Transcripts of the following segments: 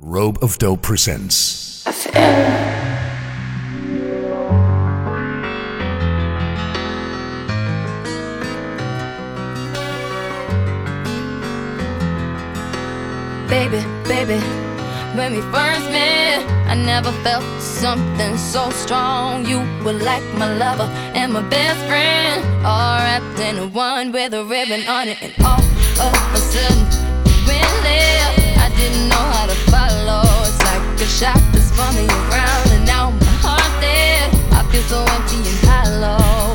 Rope of Dope presents. Baby, baby, when we first met, I never felt something so strong. You were like my lover and my best friend, all wrapped in one with a ribbon on it. And all of a sudden, when left, I didn't know how to shot that's bumming around, and now my heart's dead. I feel so empty and hollow.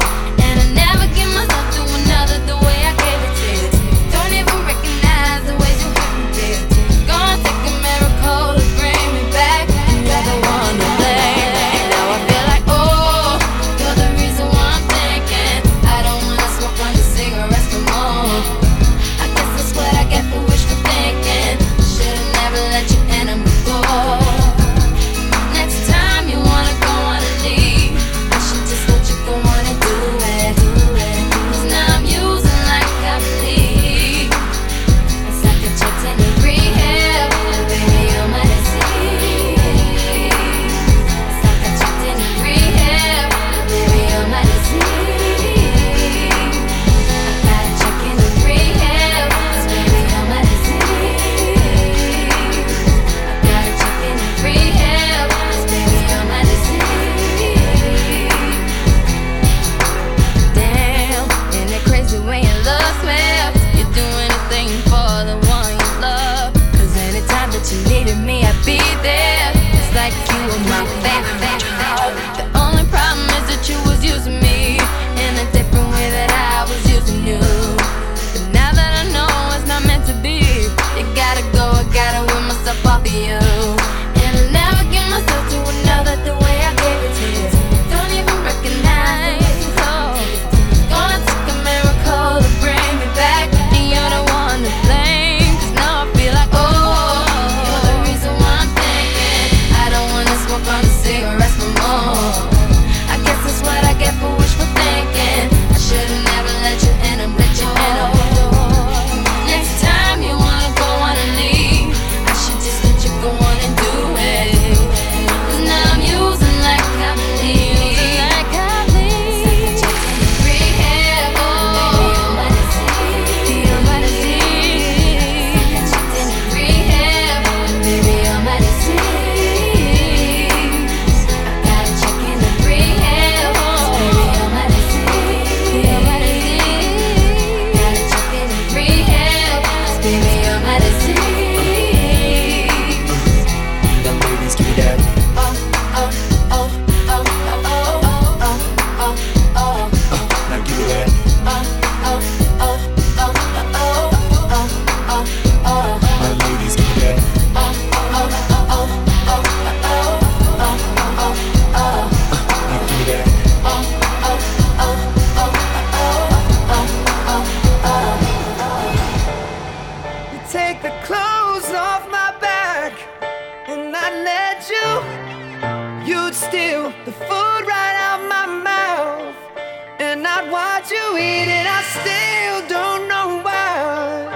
And I watch you eat it, I still don't know why.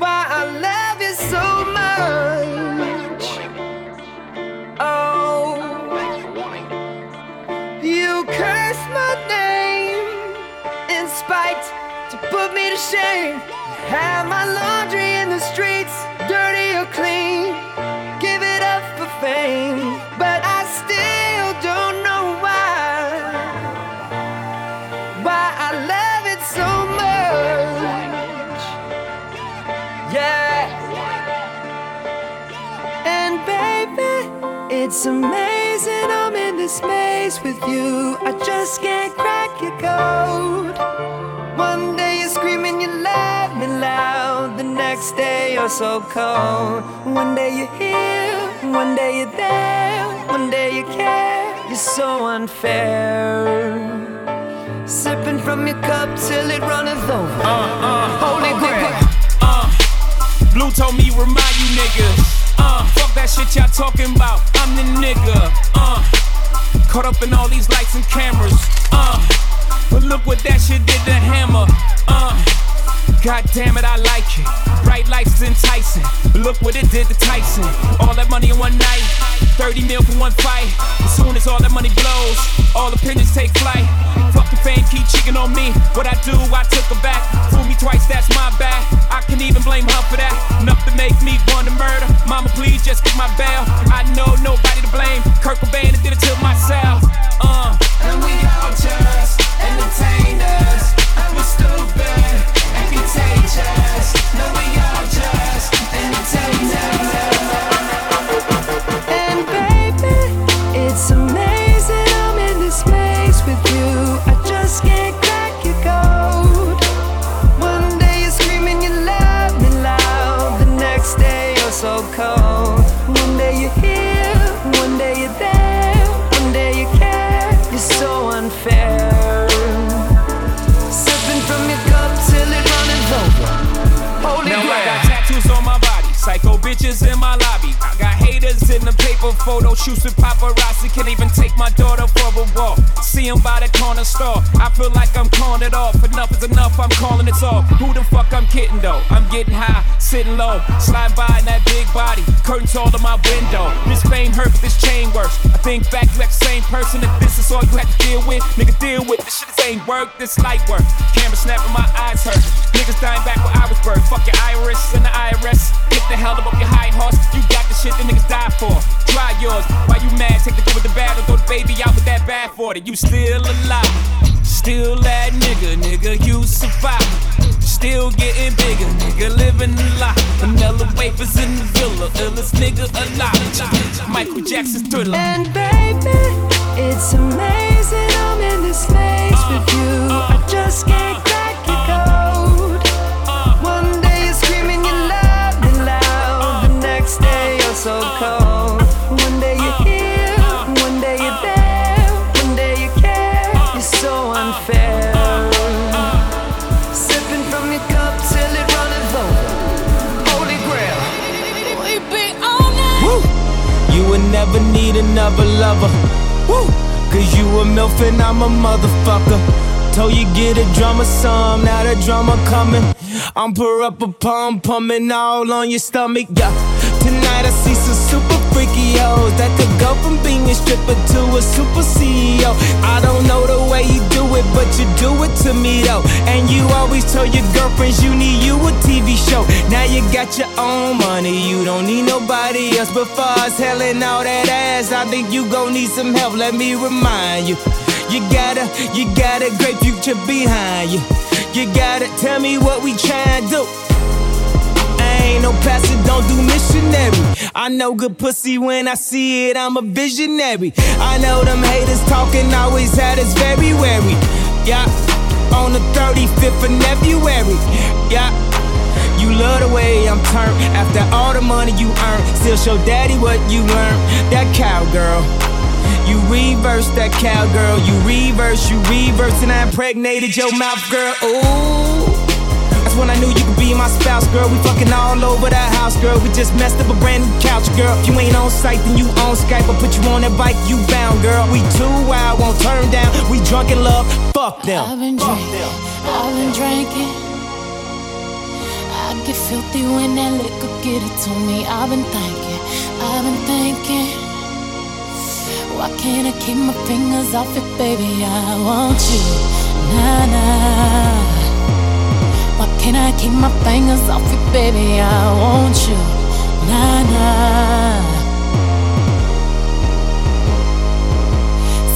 Why I love you so much. Oh, you curse my name in spite to put me to shame. Have my laundry. amazing I'm in this maze with you. I just can't crack your code. One day you're screaming, you love me loud. The next day you're so cold. One day you're here, one day you're there, one day you care. You're so unfair. Sipping from your cup till it runneth over. Uh, uh, holy oh, grail. Uh, Blue told me, remind you niggas that shit y'all talking about. I'm the nigga, uh. Caught up in all these lights and cameras, uh. But look what that shit did to Hammer, uh. God damn it, I like it. Bright lights enticing. Look what it did to Tyson. All that money in one night. 30 mil for one fight. As soon as all that money blows, all opinions take flight. Fuck the fame, keep chicken on me. What I do, I took her back. Fool me twice, that's my bad. I can even blame her for that. Nothing makes me want to murder. Mama, please just get my bail. I know nobody to blame. Kurt Cobain did it to myself. Uh. And we all just. Another lover. Woo! Cause you a MILF and I'm a motherfucker. Told you get a drummer some, now the drummer coming. I'm pour up a pump, pumping all on your stomach, yeah. Tonight I see some super hoes that could go from being a stripper to a super CEO. I don't know the way you do it, but you do it to me though. And you always tell your girlfriends you need you a TV show. Now you got your own money, you don't need nobody else. But us selling all that ass, I think you gon' need some help. Let me remind you. You gotta, you got a great future behind you. You gotta tell me what we tryin' to do. I ain't no pastor, don't do missionary. I know good pussy when I see it, I'm a visionary. I know them haters talking always had us very wary. Yeah, on the 35th of February. Yeah. You love the way I'm turned after all the money you earn. Still show daddy what you learned. That cowgirl. You reverse that cowgirl. You reverse, you reverse, and I impregnated your mouth, girl. Ooh. When I knew you could be my spouse, girl. We fucking all over that house, girl. We just messed up a brand new couch, girl. If you ain't on site, then you on Skype. I'll put you on that bike, you bound, girl. We too wild, won't turn down. We drunk in love, fuck them. I've been drinking, I've been drinking. I get filthy when that liquor get it to me. I've been thinking, I've been thinking. Why can't I keep my fingers off it, baby? I want you, nah nah. Why can't I keep my fingers off it, baby? I want you, nah nah.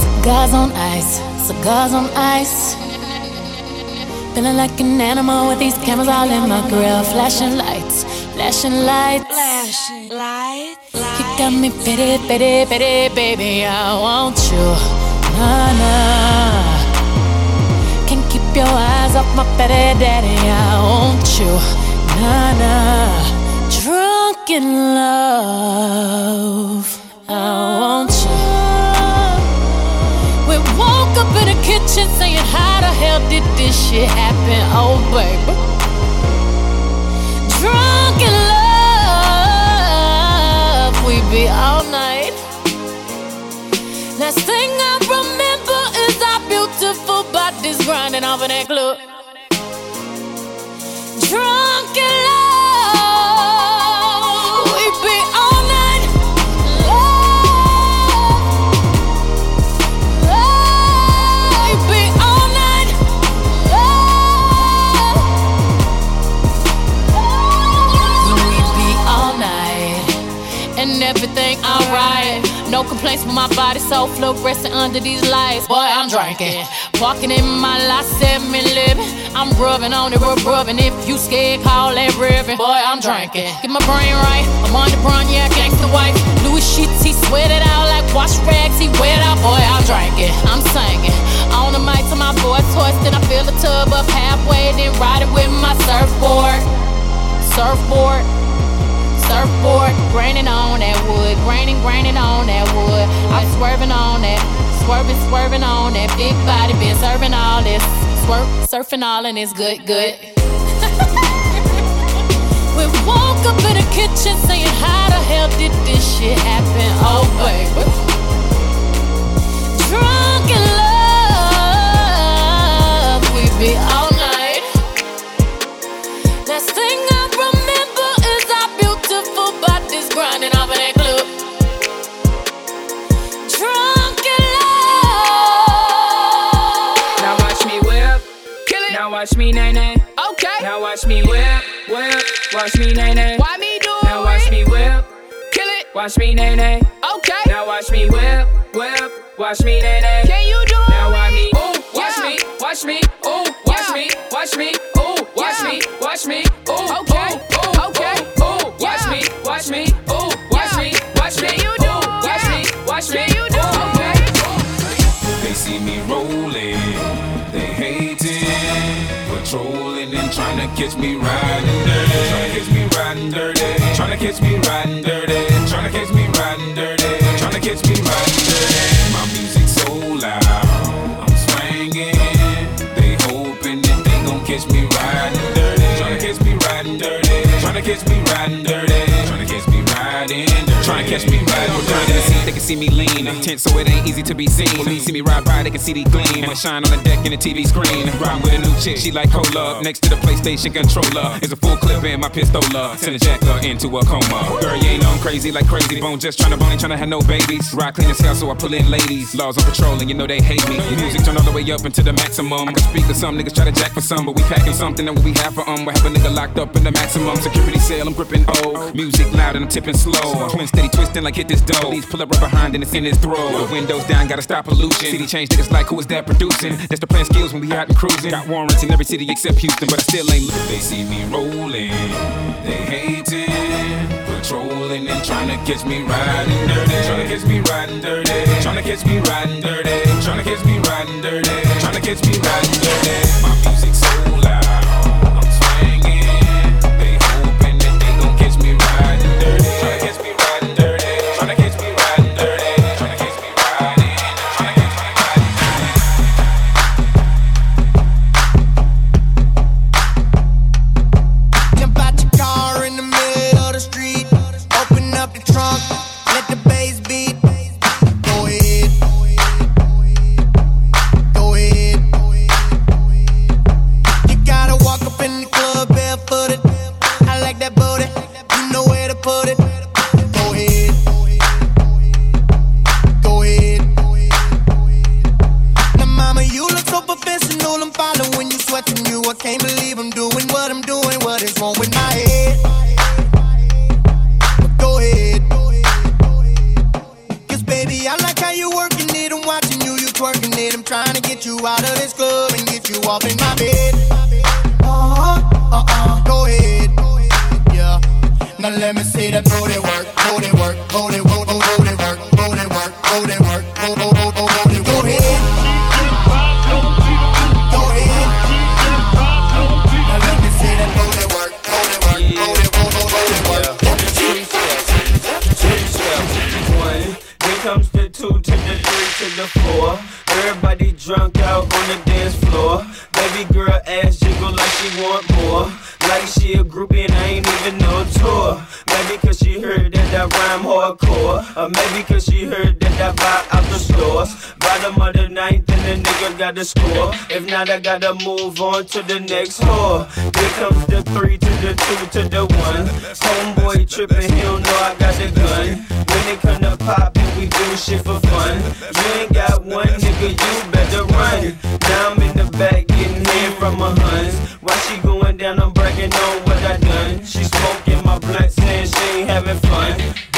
Cigars on ice, cigars on ice. Feeling like an animal with these cameras all in my grill. Flashing lights, flashing lights. Flashing lights. You got me pity, pity, pity, baby. I want you. Nah, nah. Can't keep your eyes off my petty daddy. I want you. Nah, nah. Drunk in love. I want you. We woke up in the kitchen saying, How the hell did this shit happen? Oh, baby. Drunk in love, we be all night. Last thing I grinding off in that club. Drunk Complaints with my body, so fluorescent under these lights. Boy, I'm drinking. Walking in my lot, seven living. I'm rubbing on it, rub rubbing. If you scared, call that ribbon. Boy, I'm drinking. Get my brain right. I'm on the brown, yeah, gangsta white. Louis sheets, he sweat it out like wash rags. He wet out, boy, I'm drinking. I'm singing. On the mic to my boy toys, then I fill the tub up halfway, then ride it with my surfboard. Surfboard. Surfboard, graining on that wood, graining, graining on that wood. I'm swerving on that, swerving, swerving on that big body, been serving all this, swerve, surfing all and it's good, good. we woke up in the kitchen saying, How the hell did this shit happen? Oh, baby. Drunk in love, we be all watch me nay nay. Okay. Now watch me whip, whip. Watch me nay nay. Why me do Now watch me whip. Kill it. Watch me nay nay. Okay. Now watch me whip, whip. Watch me nay nay. Can you do Now it? watch me, ooh, watch Yeah. me, watch me, ooh, watch Yeah. me, watch me, ooh, watch Yeah. me, watch me, ooh, Okay. ooh, hating, and trying to catch me riding dirty, trying to catch me riding dirty, trying to catch me riding dirty, trying to catch me riding dirty, trying to catch me riding dirty. My music so loud, I'm swinging. They hoping that they gon' catch me riding dirty, trying to catch me riding dirty, trying to catch me riding dirty, Trying to catch me riding dirty in the seat, they can see me lean. Tense, so it ain't easy to be seen. When you see me ride by, they can see the gleam. And I shine on the deck in the TV screen. Riding with a new chick, she like cola. Next to the PlayStation controller is a full clip in my pistola. Send a jacker into a coma. Girl, you ain't on crazy like Krayzie Bone. Just trying to bone, ain't trying to have no babies. Ride clean as hell, so I pull in ladies. Laws on patrol, and you know they hate me. Music turn all the way up into the maximum. I can speak to some niggas try to jack for some, but we packing something that we have for um. We have a nigga locked up in the maximum security cell. I'm gripping O. Music loud and I'm tipping slow. Twin steady twisting like hit this dough. Police pull up right behind and it's in his throat. The windows down, gotta stop pollution. City change niggas like who is that producing? That's the plan skills when we out and cruising. Got warrants in every city except Houston, but I still ain't. They see me rolling, they hating, patrolling and trying to catch me riding dirty, trying to catch me riding dirty, trying to catch me riding dirty, trying to catch me riding dirty, trying to catch me riding dirty. Got the score. If not, I gotta move on to the next whore. Here comes the three to the two to the one. Homeboy tripping, he don't know I got the gun. When it come to poppin', we do shit for fun. You ain't got one nigga, you better run. Now I'm in the back getting head from my huns. While she going down, I'm bragging on what I done. She smoking my blunt, saying she ain't having fun.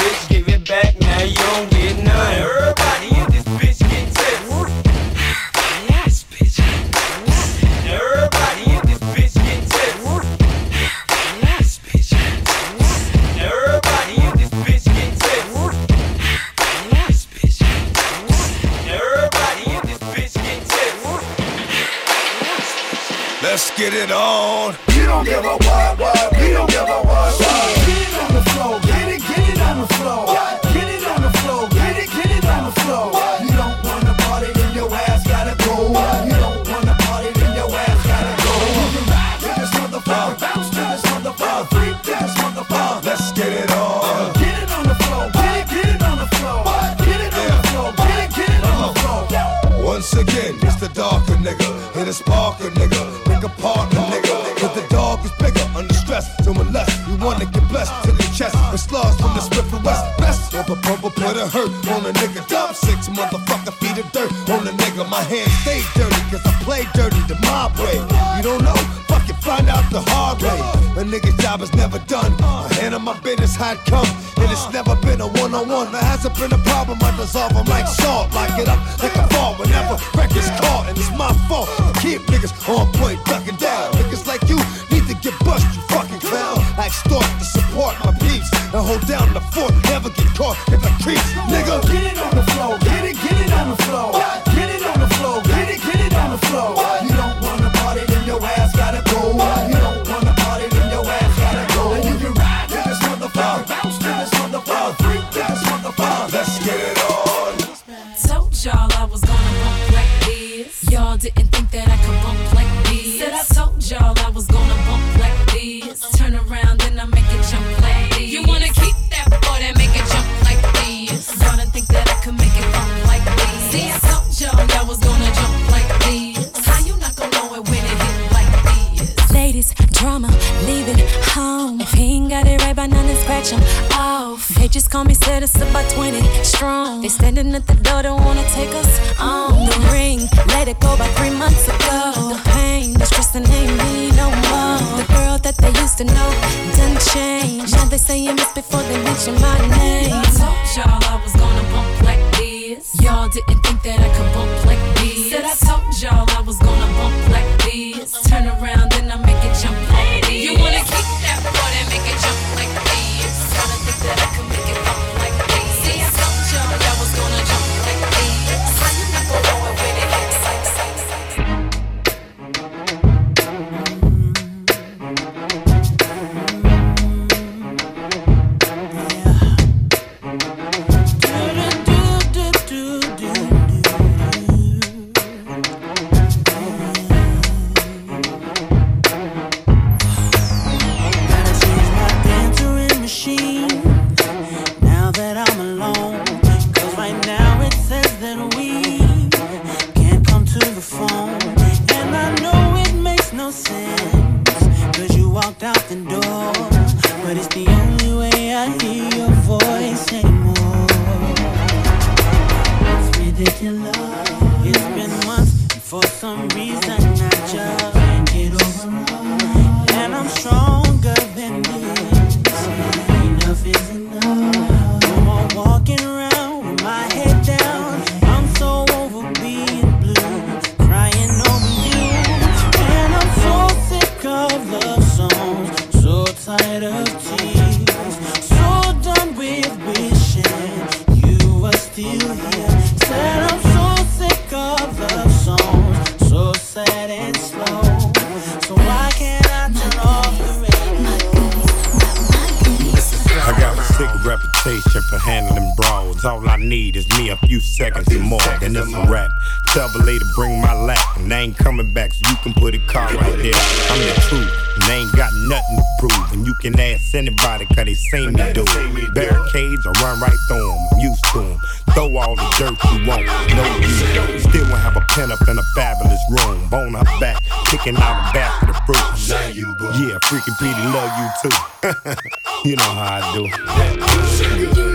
Get it on. You don't give a what, what, we don't give a what, what. Get it on the floor, get it, get it on the floor. What? Get it on the floor, get it, get it on the floor. What? You don't wanna party, then your ass gotta go. What? You don't wanna party, then your ass gotta go. You can ride to this motherfucker, uh. bounce to this motherfucker, uh. freak to this motherfucker. Uh. Let's get it on. Get it on the floor, get it, get it on the floor. Get it on the floor, get it, get it on the uh-huh. floor. Once again, it's the darker nigga. Hit a sparker nigga. You wanna get blessed to the chest and slugs from the and West. Best rubber pumper put a hurt on a nigga. Dump six motherfucker feet of dirt on a nigga. My hands stay dirty cause I play dirty the mob way. You don't know? Fuck it, find out the hard way. A nigga's job is never done. I handle my business how come. And it's never been a one on one. There hasn't been a problem. I dissolve them like salt. Lock it up like a ball whenever records caught. And it's my fault. I keep niggas on point, ducking down. Niggas like you to get bust, you fucking clown. I extort to support my peeps. And hold down the fort. Never get caught if I creeps. Nigga, Get it on the floor, get it, get it on the floor. Get it on the floor, get it, get it on the floor. You don't wanna party, then your ass gotta go. You don't wanna party, then your ass gotta go. And you can ride to this motherfucker, bounce to this motherfucker, freak to this motherfucker. let's get it on. Told y'all I was gonna bump like this. Y'all didn't think call me said it's about 20 strong. They standing at the door, don't wanna take us on. The ring, let it go about three months ago. The pain, the stress, and ain't me no more. The girl that they used to know done changed. Now they say miss before they mention my name. I told y'all I was gonna bump like this. Y'all didn't think that I won't have a pen up in a fabulous room. Bone her back, picking out a basket of fruit. Yeah, freaking Petey love you too. you know how I do.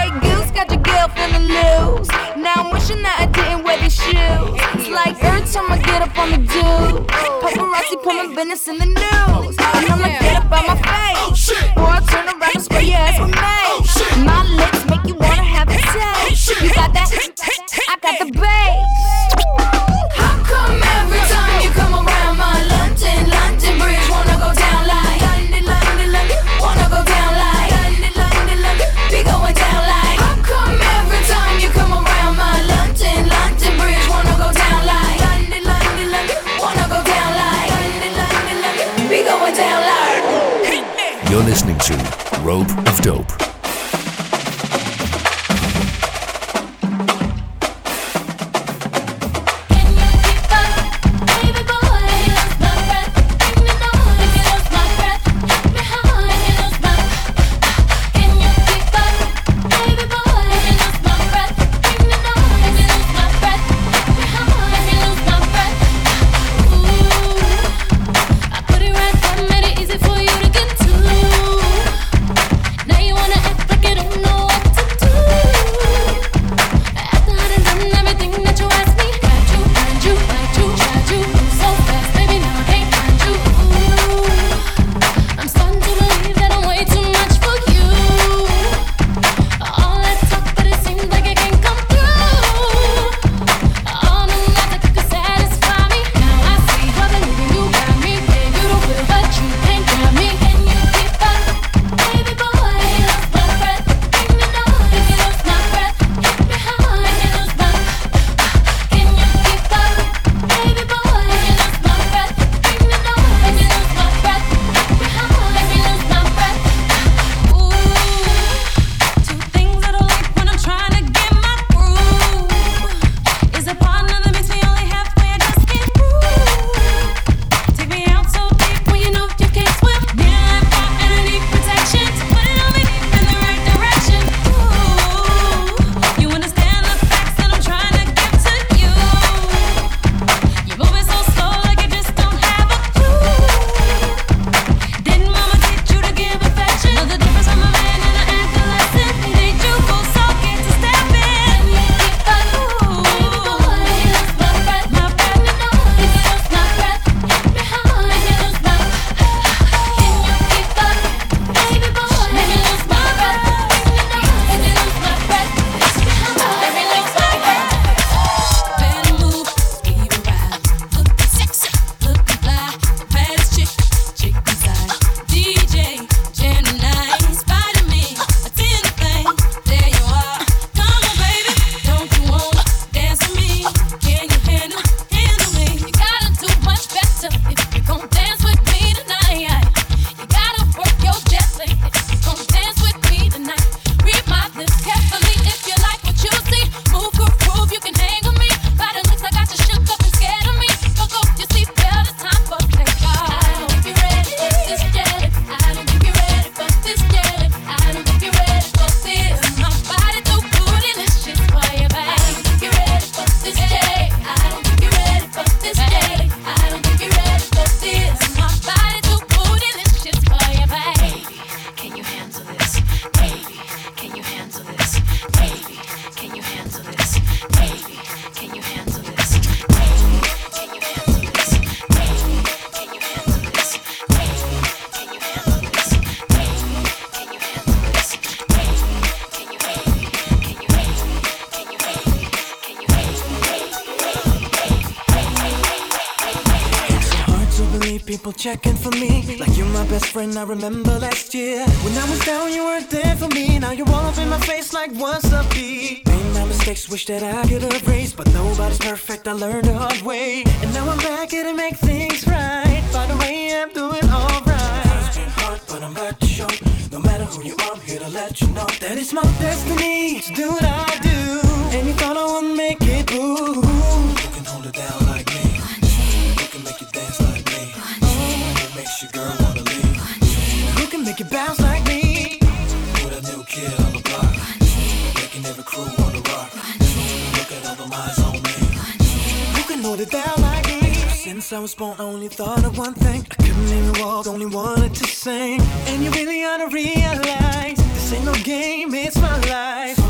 bitch, I'ma get up on the dude. Paparazzi put my business in the news. And I'ma get up on my face. Koop. I remember last year. When I was down, you weren't there for me. Now you're all up in my face like what's up, B Made my mistakes, wish that I could erase But nobody's perfect, I learned the hard way. And now I'm back here to make things right. By the way, I'm doing alright. It's been hard, but I'm glad to show No matter who you are, I'm here to let you know That it's my destiny. Since I was born, I only thought of one thing. I couldn't even walk, only wanted to sing. And you really ought to realize this ain't no game, it's my life. So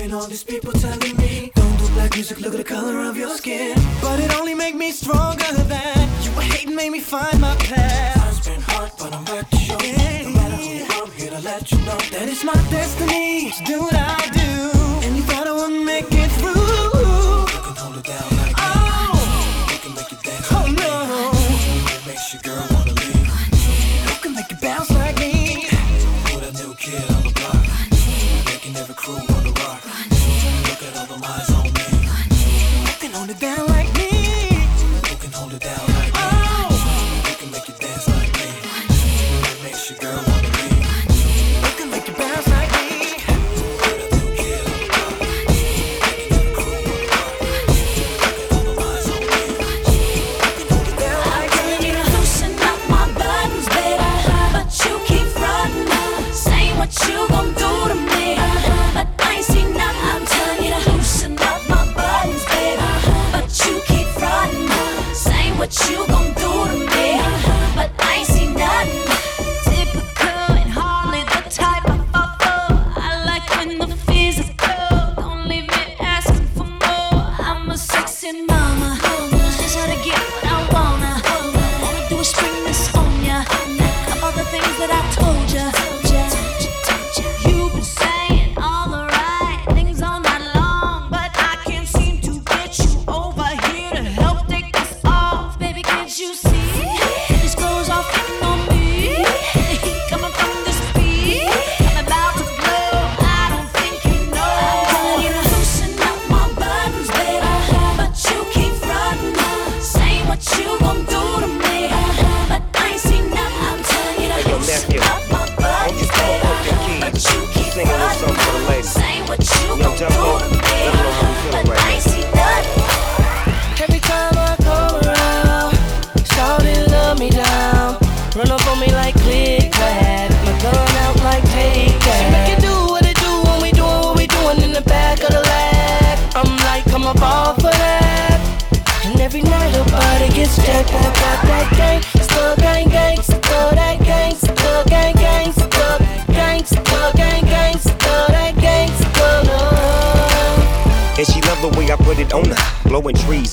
fed all these people telling me, don't do black music, look at the color of your skin. But it only make me stronger than you were hating, made me find my path. Time's been hard, but I'm back to show. No matter who you are, here to let you know that it's my destiny to do what I do.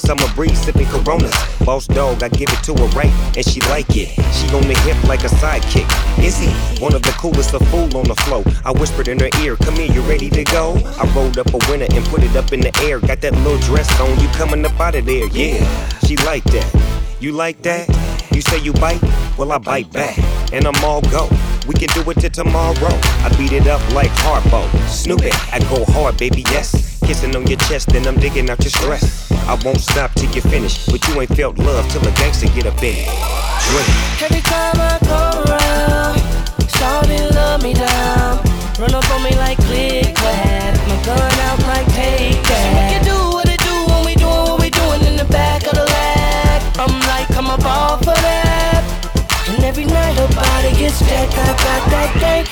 Summer breeze, sipping coronas. Boss dog, I give it to her right, and she like it. She on the hip like a sidekick. Is he one of the coolest, a fool on the flow? I whispered in her ear, Come here, you ready to go? I rolled up a winner and put it up in the air. Got that little dress on, you coming up out of there, yeah. She like that. You like that? You say you bite? Well, I bite back, and I'm all go. We can do it till tomorrow. I beat it up like Harpo. Snoop it, I go hard, baby, yes. Kissing on your chest, and I'm digging out your stress. I won't stop till you finish, but you ain't felt love till a gangster get up in it. Every time I come around, shawty love me down. Run up on me like click clack, my gun out like take that. Make it do what it do when we doing what we doing in the back of the lag. I'm like, I'm a ball for that. And every night her body gets jacked. I got that gang,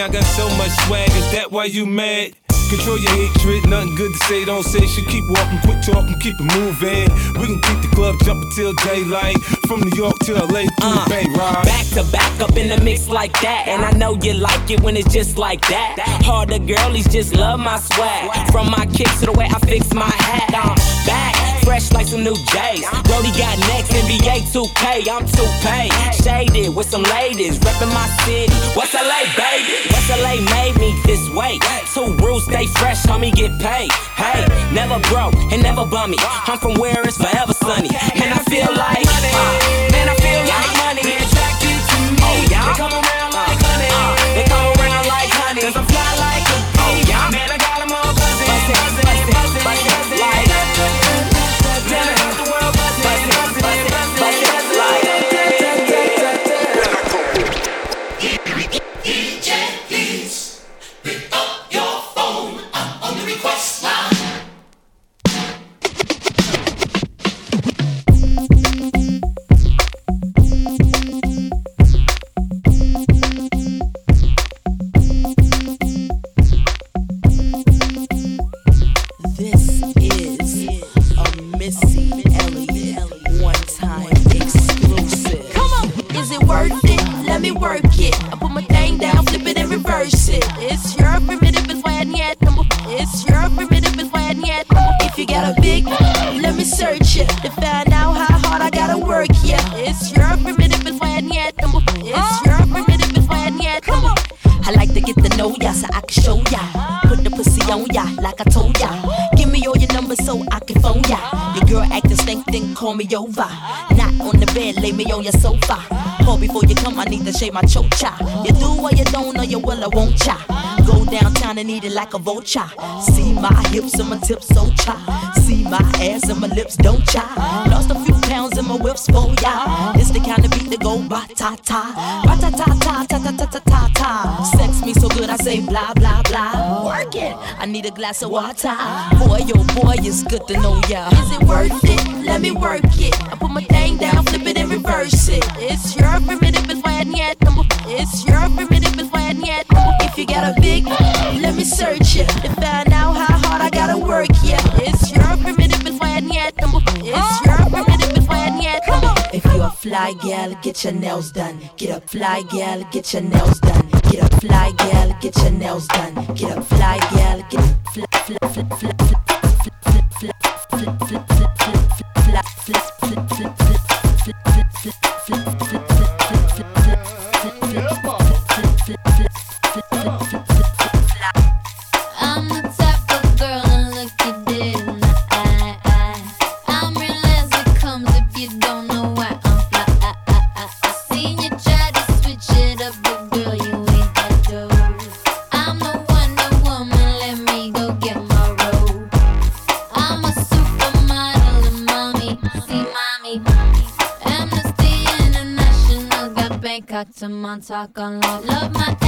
I got so much swag, is that why you mad? Control your hatred, nothing good to say, don't say shit. Keep walking, quit talking, keep it moving. We can keep the club jumping till daylight. From New York to LA through the uh, Bay Ride. Back to back up in the mix like that. And I know you like it when it's just like that. Harder girlies just love my swag. From my kicks to the way I fix my hat. Back, fresh like some new J's. Brody got next, NBA 2K. I'm 2K. Shaded with some ladies, reppin' my city. West LA, baby. West LA made me this way. Two rules, stay fresh, homie, get paid. Hey, never broke and never bummy. I'm from where it's forever sunny. And I feel like, uh, man, I feel like money. They come around like honey. they come around like honey. Cause I'm fly like a bee. Yeah. Man, I shave my chocha. You do what you don't, or you will, I won't cha. Go downtown and eat it like a vulture. See my hips and my tips so cha. See my ass and my lips don't cha. Lost a few pounds in my whips oh for ya. It's the kind of beat that go ba ta ta. Ba ta ta ta ta ta ta ta ta ta. Sex me so good I say blah blah blah. Work it. I need a glass of water. Boy, oh boy, it's good to know ya. Is it worth it? Let me work it. I put my thing down, flip it and reverse it. It's your primitive, It's your primitive, is I. If you got a big, let me search it to find out how hard I gotta work. Yeah, it's your primitive, is I. It's your primitive, is I. If you a fly gal, get your nails done. Get a fly gal, get your nails done. Get a fly gal, get your nails done. Get a fly gal, get fly fly fly fly to Montauk on lock. Love my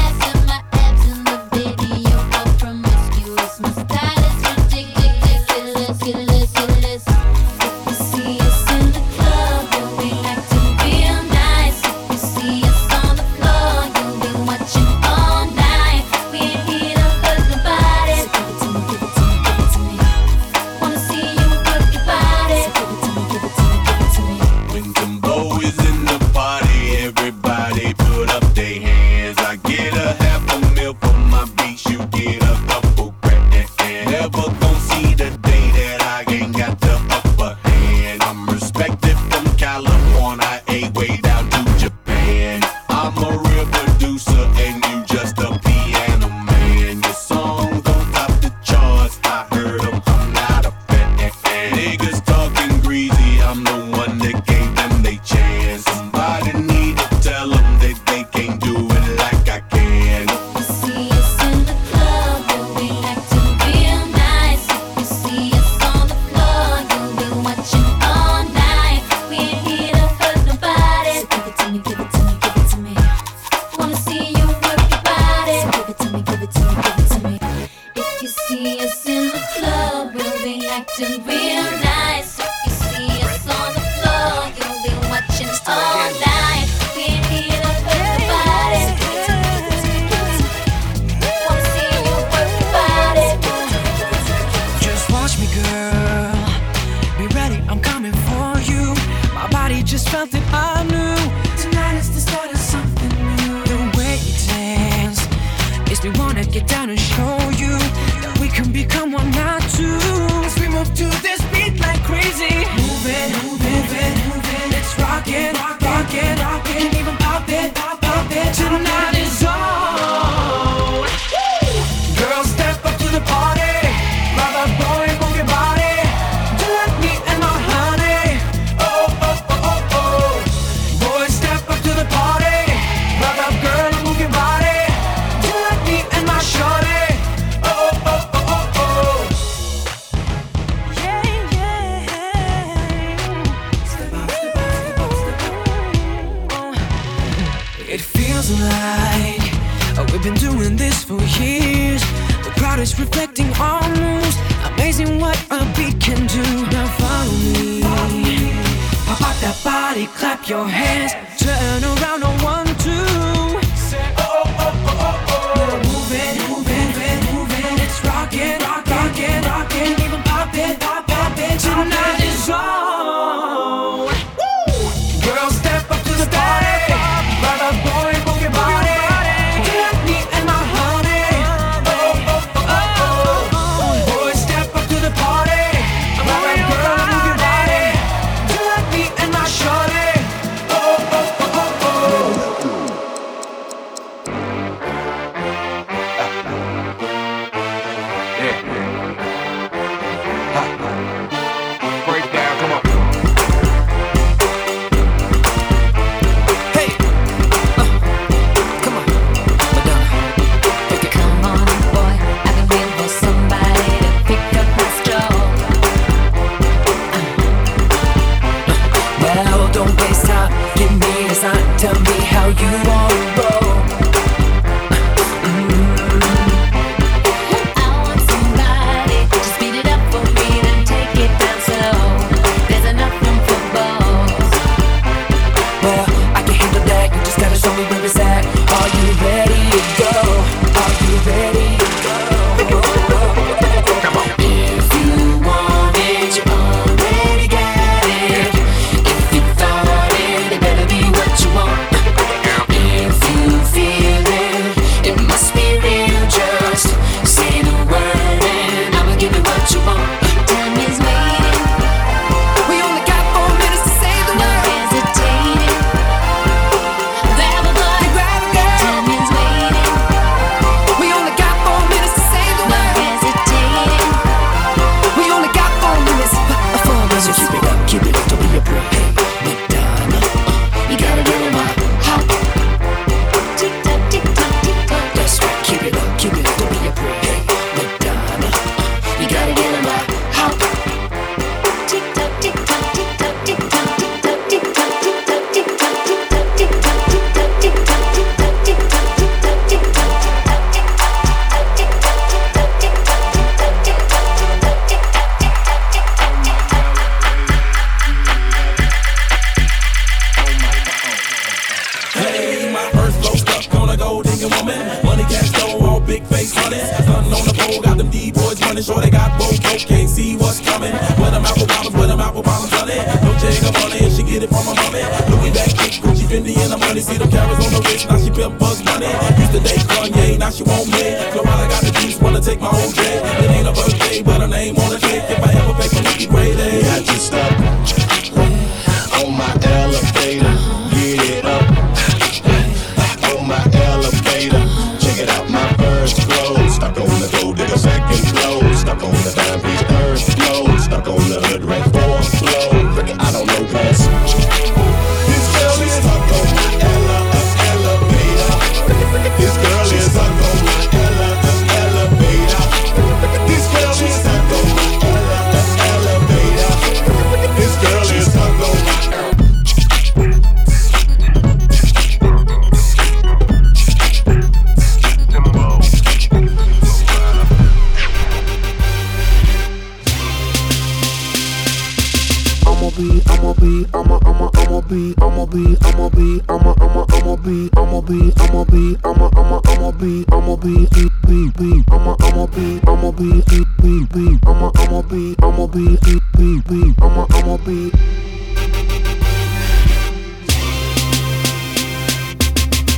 I'ma be, I'ma, I'ma, I'ma be, I'ma be, I'ma be, I'ma, I'ma, I'ma be, I'ma be, be, be, be, I'ma, I'ma be, I'ma be, be, be, be, I'ma, I'ma be, I'ma be, be, be, be, I'ma, I'ma be.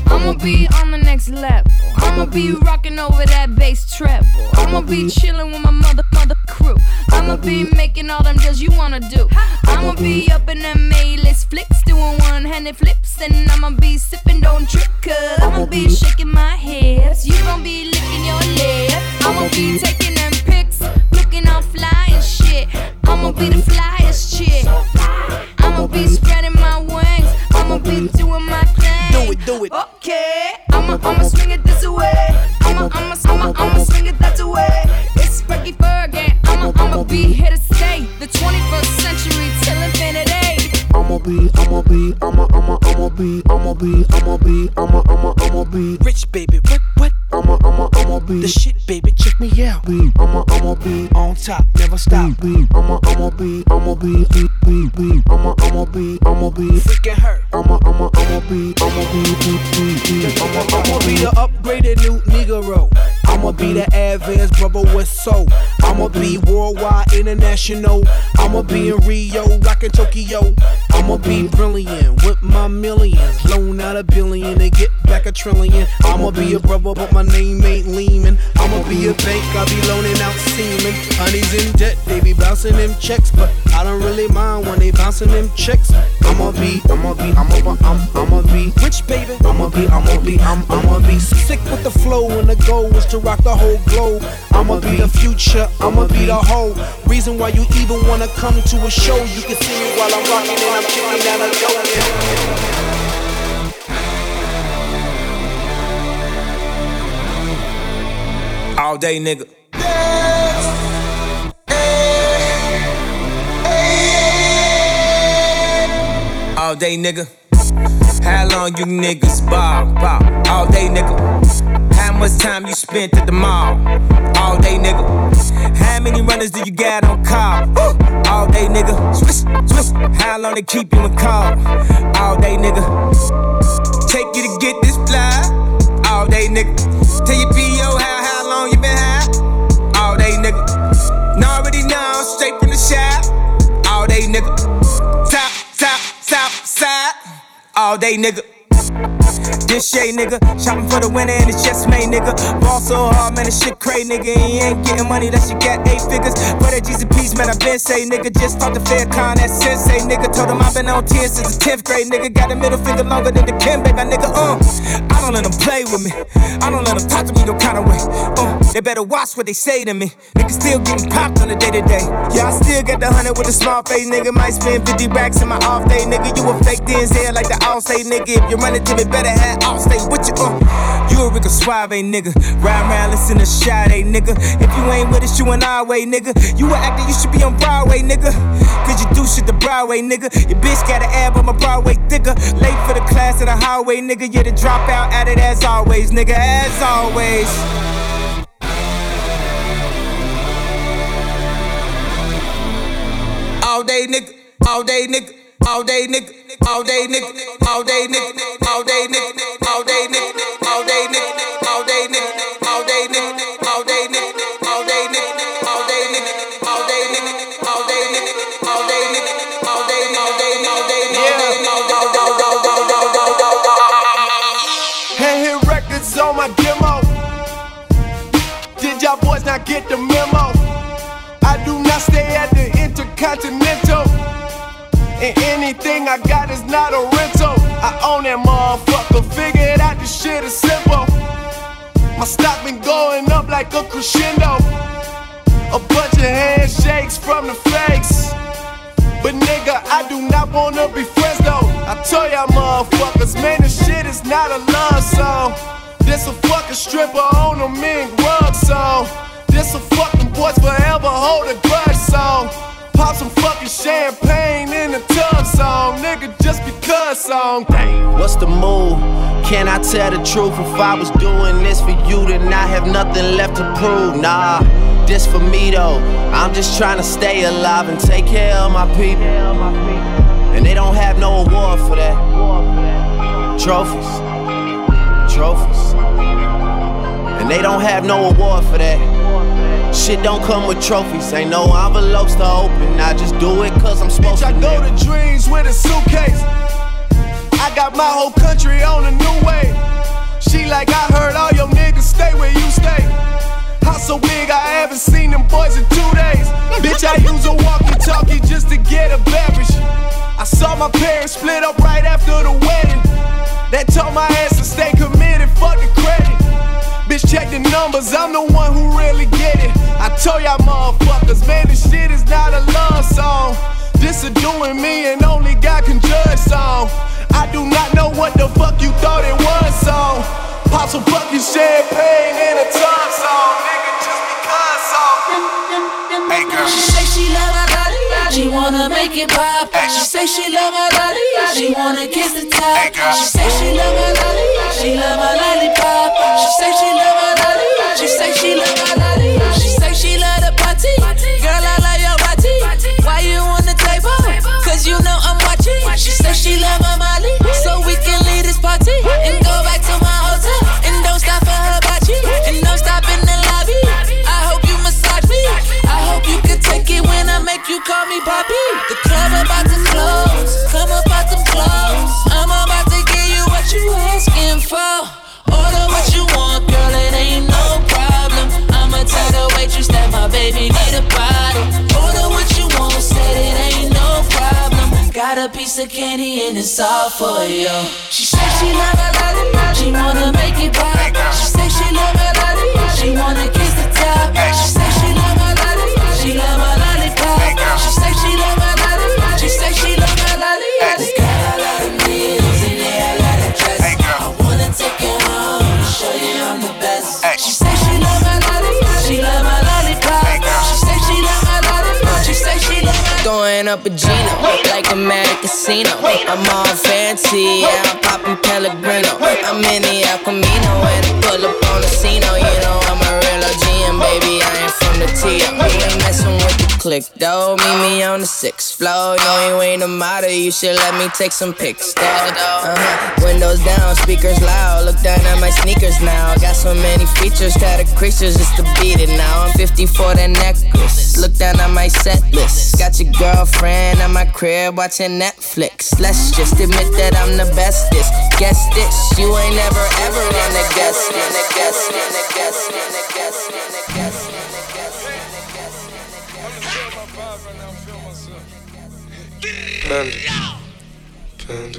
I'ma be next level. I'ma be rocking over that bass treble. I'ma be chilling with my mother, mother crew. I'ma be making all them deals you wanna do. I'ma be up in them A-list flicks, doing one-handed flips, and I'ma be sipping, don't trip, cause I'ma be shaking my hips. You gon' be licking your lips. I'ma be taking them pics, looking all fly and shit. I'ma be the flyest chick. I'ma be spreading my wings. I'ma be doing my thing. Do it, do it. Okay. I'ma swing it this way. I'ma, I'ma, I'ma, I'ma swing it that way. It's Frankie Fergie. I'ma, I'ma be here to stay. The 21st century till infinity. I'ma be, I'ma be, I'ma, I'ma, I'ma be, I'ma be, I'ma be, I'ma, I'ma, I'ma be. Rich baby, what, what? I'ma, I'ma, I'ma be. The shit, baby, check me out. I'ma, I'ma be on top, never stop. I'ma, I'ma be, I'ma be, be, be, be. I'ma, I'ma be, I'ma be. Freaking her. I'ma, I'ma, I'ma be, I'ma be, be, be, be. I'ma, I'ma be the upgraded new Negro. I'ma be the advanced brother with soul. I'ma be worldwide, international. I'ma be in Rio, rockin' Tokyo. I'ma be brilliant with my millions. Loan out a billion and get back a trillion. I'ma be a brother, but my name ain't Lehman. I'ma be a bank, I'll be loaning out semen. Honey's in debt, they be bouncing them checks, but I don't really mind when they bouncing them checks. I'ma be, I'ma be, I'ma, be, I'm, I'ma be rich, baby. I'ma be, I'ma be, I'm, I'ma be sick with the flow, and the goal is to rock the whole globe. I'ma be the future, I'ma be the whole reason why you even wanna come to a show. You can see me while I'm rocking and I'm kicking down a dope. All day, nigga. All day, nigga. How long you niggas ball, ball? All day, nigga. How much time you spent at the mall? All day, nigga. How many runners do you got on call? All day, nigga. Swish, swish. How long they keep you in call? All day, nigga. Take you to get this fly. All day, nigga. Tell your PO how, Now already know, straight from the shop. All day, nigga. Top, top, top, side. All day, nigga. This shade, nigga. Shopping for the winner and it's just made, nigga. Ball so hard, man, this shit crazy, nigga. You ain't getting money that you got eight figures. For that G's and P's, man, I been say, nigga. Just talked to Faircon, that sensei, nigga. Told him i been on 10 since the 10th grade, nigga. Got a middle finger longer than the Kimbeck, nigga. Uh, I don't let them play with me. I don't let them talk to me no kind of way. Uh, they better watch what they say to me. Nigga still getting popped on the day to day. Yeah, I still got the hundred with a small face, nigga. Might spend 50 racks in my off day, nigga. You a fake DNZ like the all say, nigga. If you run it to me, better all stay with you. Uh, you a Rico Suave, nigga. Ride around, listen to Sade, nigga. If you ain't with us, you an our way, nigga. You an actor, you should be on Broadway, nigga. Cause you do shit the Broadway, nigga. Your bitch got an ab on my Broadway thicker. Late for the class of the highway, nigga. Yeah, the dropout at it as always, nigga. As always. All day, nigga. All day, nigga. All day, nigga. All day, nigga. All day, nigga. All day, nigga. All day, nigga. All day, nigga. Anything I got is not a rental. I own that motherfucker. Figured out this shit is simple. My stock been going up like a crescendo. A bunch of handshakes from the fakes. But nigga, I do not wanna be friends though. I tell y'all motherfuckers, man, this shit is not a love song. This a fucking stripper on a mink rug song. This a fucking boys forever hold a grudge song. Pop some champagne in the tub song, nigga, just because song. What's the move? Can I tell the truth? If I was doing this for you, then I have nothing left to prove. Nah, this for me though. I'm just trying to stay alive and take care of my people. And they don't have no award for that. Trophies, trophies. And they don't have no award for that. Shit don't come with trophies, ain't no envelopes to open. I just do it cause I'm supposed Bitch, I to. go to dreams with a suitcase. I got my whole country on a new way. She like, I heard all your niggas stay where you stay. House so big, I haven't seen them boys in two days. Bitch, I use a walkie talkie just to get a beverage. I saw my parents split up right after the wedding. That told my ass to stay committed, fuck the credit. Check the numbers, I'm the one who really get it. I told y'all motherfuckers, man, this shit is not a love song. This is doing me and only God can judge song. I do not know what the fuck you thought it was song. Pop some fucking champagne in a tub song, nigga, just because song. Hey girl. She say she love she wanna make it pop. She say she love my lolly, she wanna kiss the top. She say she love my lolly, she love my lollipop. She say she love my lolly, she say she love my lolly. Of candy and it's all for you. She say she love her lollipop, she wanna make it pop. She say she love her lollipop, she wanna kiss the top. She say she love her lollipop, she love her lollipop. Throwing up a Gino, like a mad casino. I'm all fancy, yeah, I'm popping Pellegrino. I'm in the El and I pull up on the scene. Oh, you know I'm a real OG, and baby, I ain't from the T. You ain't messing with click, though. Meet me on the sixth floor. No, you ain't a model, you should let me take some pics, though. Uh-huh. Windows down, speakers loud. Look down at my sneakers now. Got so many features, got a creatures just to beat it now. I'm 50 for the necklace. Look down at my set list. Got your girlfriend at my crib watching Netflix. Let's just admit that I'm the bestest. Guess this, you ain't never ever on the guest list. The guest list, the guest list, the Panda. Panda.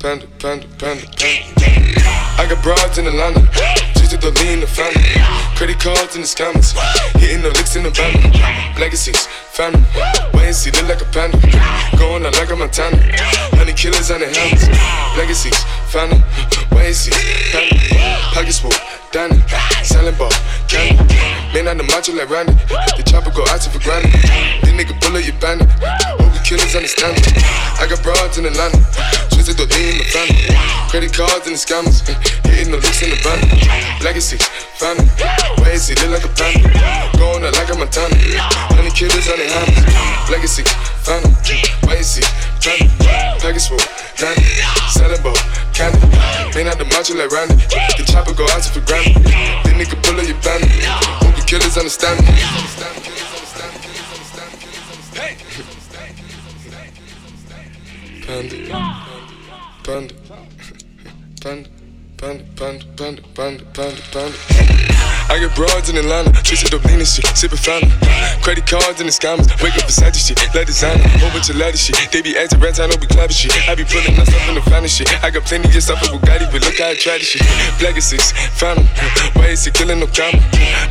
Panda, panda, panda, panda. I got broads in Atlanta. Just the lean the family. Credit cards in the scammers. Hitting the licks in the van. Legacies, family. Wait and see, look like a panda. Going out like a Montana. Honey killers on the helmets. Legacies, family. Wait and see, family. Pockets full, Danny. Selling ball, candy. Man on the macho like Randy. The chopper go out for granted. This nigga bullet, you bandit. Hope the killers understand it. I got broads in Atlanta. Twisted lean in the family. Credit cards and the scammers. Hitting the looks in the van. Legacy, family. Wait and see, look like a panda. Going out like a Montana. Honey killers on the hands. Legacy, family. Wait and see, family. Package full, Danny. Selling ball, candy. Man out the macho like Randy. The chopper go out for granted. This nigga bullet, you bandit killers understand me. Panda, panda, panda, panda, panda, panda, panda, panda. I get broads in Atlanta, twisted up lean and shit, sippin' fountain. Credit cards and the scammers, wake up beside shit, let designer, whole bunch of ladder shit. They be acting rats, I know be clapping shit. I be pulling myself in the finest shit. I got plenty of stuff with Bugatti, but look how I try this shit. Black is six, fountain, why is he killing no comma?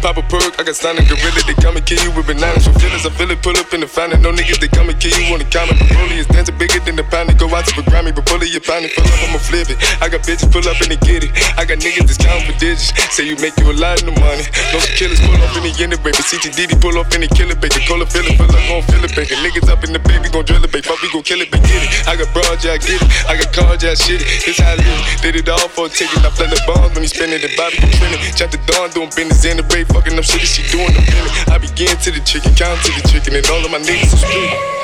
Pop a perk, I got stunning gorilla, they come and kill you with bananas. For feelings, I feel it, pull up in the fountain. No niggas, they come and kill you on the comment. Broly is dancing bigger than the pound, go out to the Grammy, but pull it, pound it, pull up, I'ma flip it. I got bitches pull up and they get it. I got niggas that's counting for digits, say you make you a lot of the money. No some killers pull off in the end of baby. CTDD pull off in the killer baby. Call a feeling, feel like gon' feel it, baby. Niggas up in the baby, gon' drill it, baby. Fuck, we gon' kill it, baby. Get it. I got broad, yeah, I get it. I got cards, yeah, I shit it. This how I live. Did it all for a ticket. I play the bombs when he spinning the Bobby spinning. Chop the dawn, doing business in the break. Fucking up shit, she doing the feeling. I begin to the chicken, count to the chicken, and all of my niggas are split.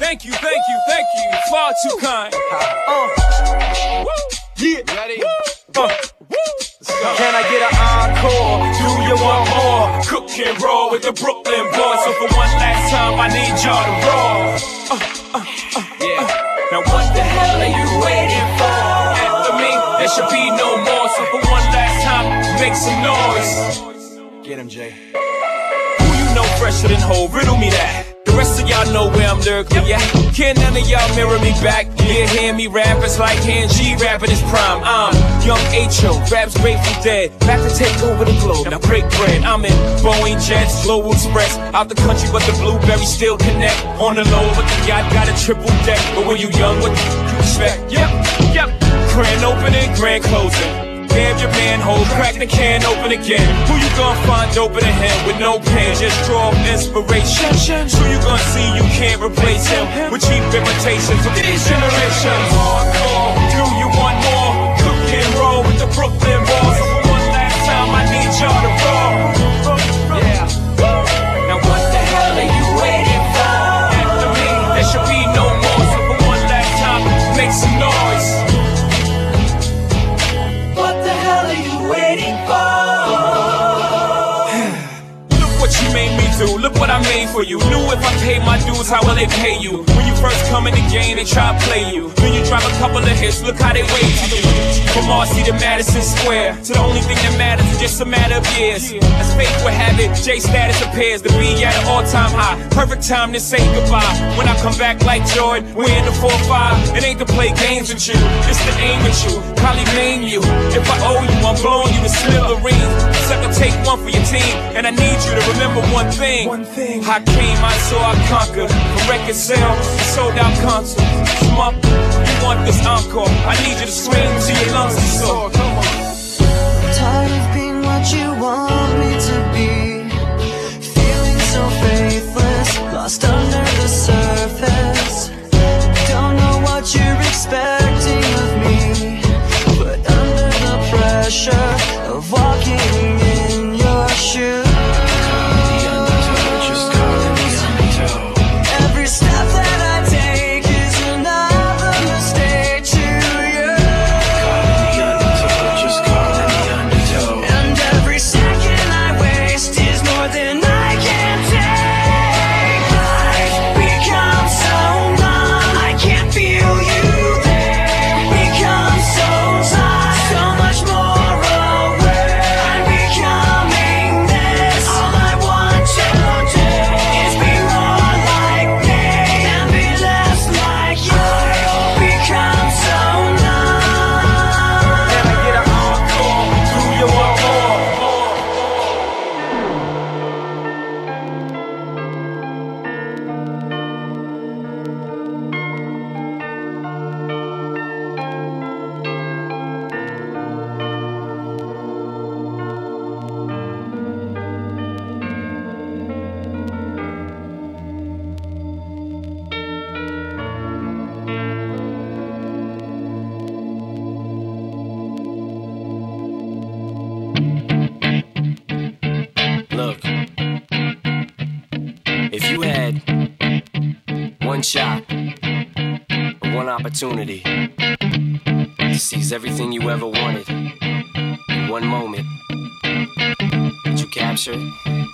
Thank you, thank you, thank you. Far too kind. Uh. Woo. Yeah. Ready? Can I get an encore? Do you want more? Cook and roll with the Brooklyn boys. So for one last time, I need y'all to roll. Uh, uh, uh, yeah. Now what the hell are you waiting for? After me, there should be no more. So for one last time, make some noise. Get him, Jay. Who you know fresher than whole? Riddle me that. The rest of y'all know where I'm lyrically at. Can none of y'all mirror me back? Yeah, hear me rap, it's like hand G rapping his prime. I'm young H.O., raps Grateful Dead. Back to take over the globe, now break bread. I'm in Boeing Jets, Global Express. Out the country, but the blueberries still connect. On the low, but the yacht got a triple deck. But when you young, what you expect? Yep, yep. Grand opening, grand closing. Damn your manhole, crack the can open again. Who you gonna find open a with no pen? Just draw inspiration. Who you gonna see you can't replace him with cheap imitations of these generations? Hardcore, do you want more? Cook and roll with the Brooklyn Balls. One last time, I need y'all to roll. Do. Look what I made for you. Knew if I paid my dues, how will they pay you? When you first come in the game, they try to play you. Then you drop a couple of hits. Look how they wait to you. From Marcy to Madison Square, to the only thing that matters is just a matter of years. As fate would have it, J status appears to be at an all-time high. Perfect time to say goodbye. When I come back like Jordan, we're in the 4-5. It ain't to play games with you, it's to aim at you. Probably name you. If I owe you, I'm blowing you to smithereens. Sucker, take one for your team, and I need you to remember one thing. One thing. I came, I saw, I conquered. From record sale, to sold out concerts. Come up, you want this encore? I need you to scream till your lungs are sore. Come on. Tired of being what you want me to be. Feeling so faithless, lost under opportunity to seize everything you ever wanted in one moment, did you capture it?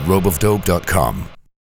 At ropeofdope.com.